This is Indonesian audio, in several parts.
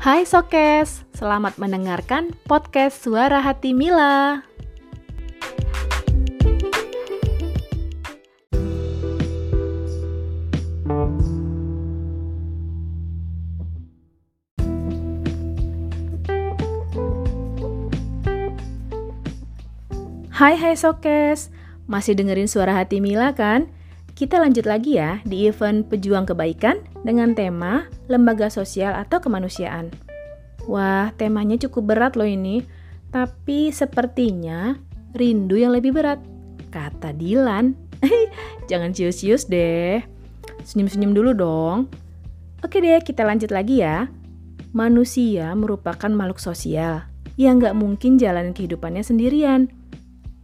Hai Sokes, selamat mendengarkan podcast Suara Hati Mila. Hai hai Sokes, masih dengerin suara hati Mila kan? Kita lanjut lagi ya di event Pejuang Kebaikan dengan tema Lembaga Sosial atau Kemanusiaan. Wah, temanya cukup berat loh ini. Tapi sepertinya rindu yang lebih berat, kata Dilan. Jangan cius-cius deh. Senyum-senyum dulu dong. Oke deh, kita lanjut lagi ya. Manusia merupakan makhluk sosial yang nggak mungkin jalan kehidupannya sendirian.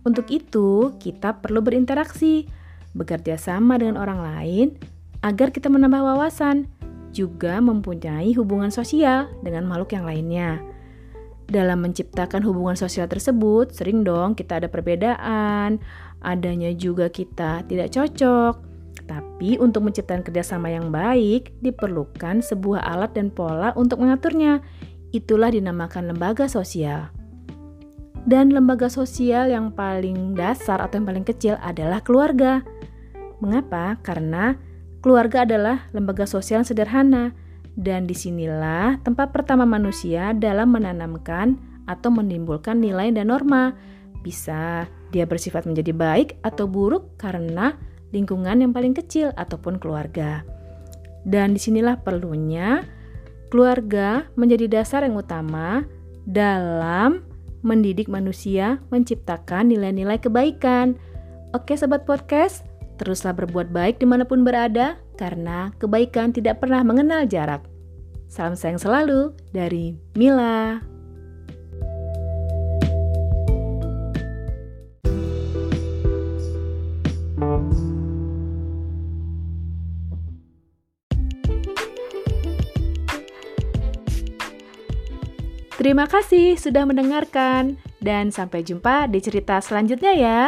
Untuk itu, kita perlu berinteraksi bekerja sama dengan orang lain agar kita menambah wawasan, juga mempunyai hubungan sosial dengan makhluk yang lainnya. Dalam menciptakan hubungan sosial tersebut, sering dong kita ada perbedaan, adanya juga kita tidak cocok. Tapi untuk menciptakan kerjasama yang baik, diperlukan sebuah alat dan pola untuk mengaturnya. Itulah dinamakan lembaga sosial. Dan lembaga sosial yang paling dasar atau yang paling kecil adalah keluarga. Mengapa? Karena keluarga adalah lembaga sosial yang sederhana dan di sinilah tempat pertama manusia dalam menanamkan atau menimbulkan nilai dan norma. Bisa dia bersifat menjadi baik atau buruk karena lingkungan yang paling kecil ataupun keluarga. Dan di sinilah perlunya keluarga menjadi dasar yang utama dalam mendidik manusia menciptakan nilai-nilai kebaikan. Oke sobat podcast, Teruslah berbuat baik di mana pun berada, karena kebaikan tidak pernah mengenal jarak. Salam sayang selalu dari Mila. Terima kasih sudah mendengarkan, dan sampai jumpa di cerita selanjutnya ya.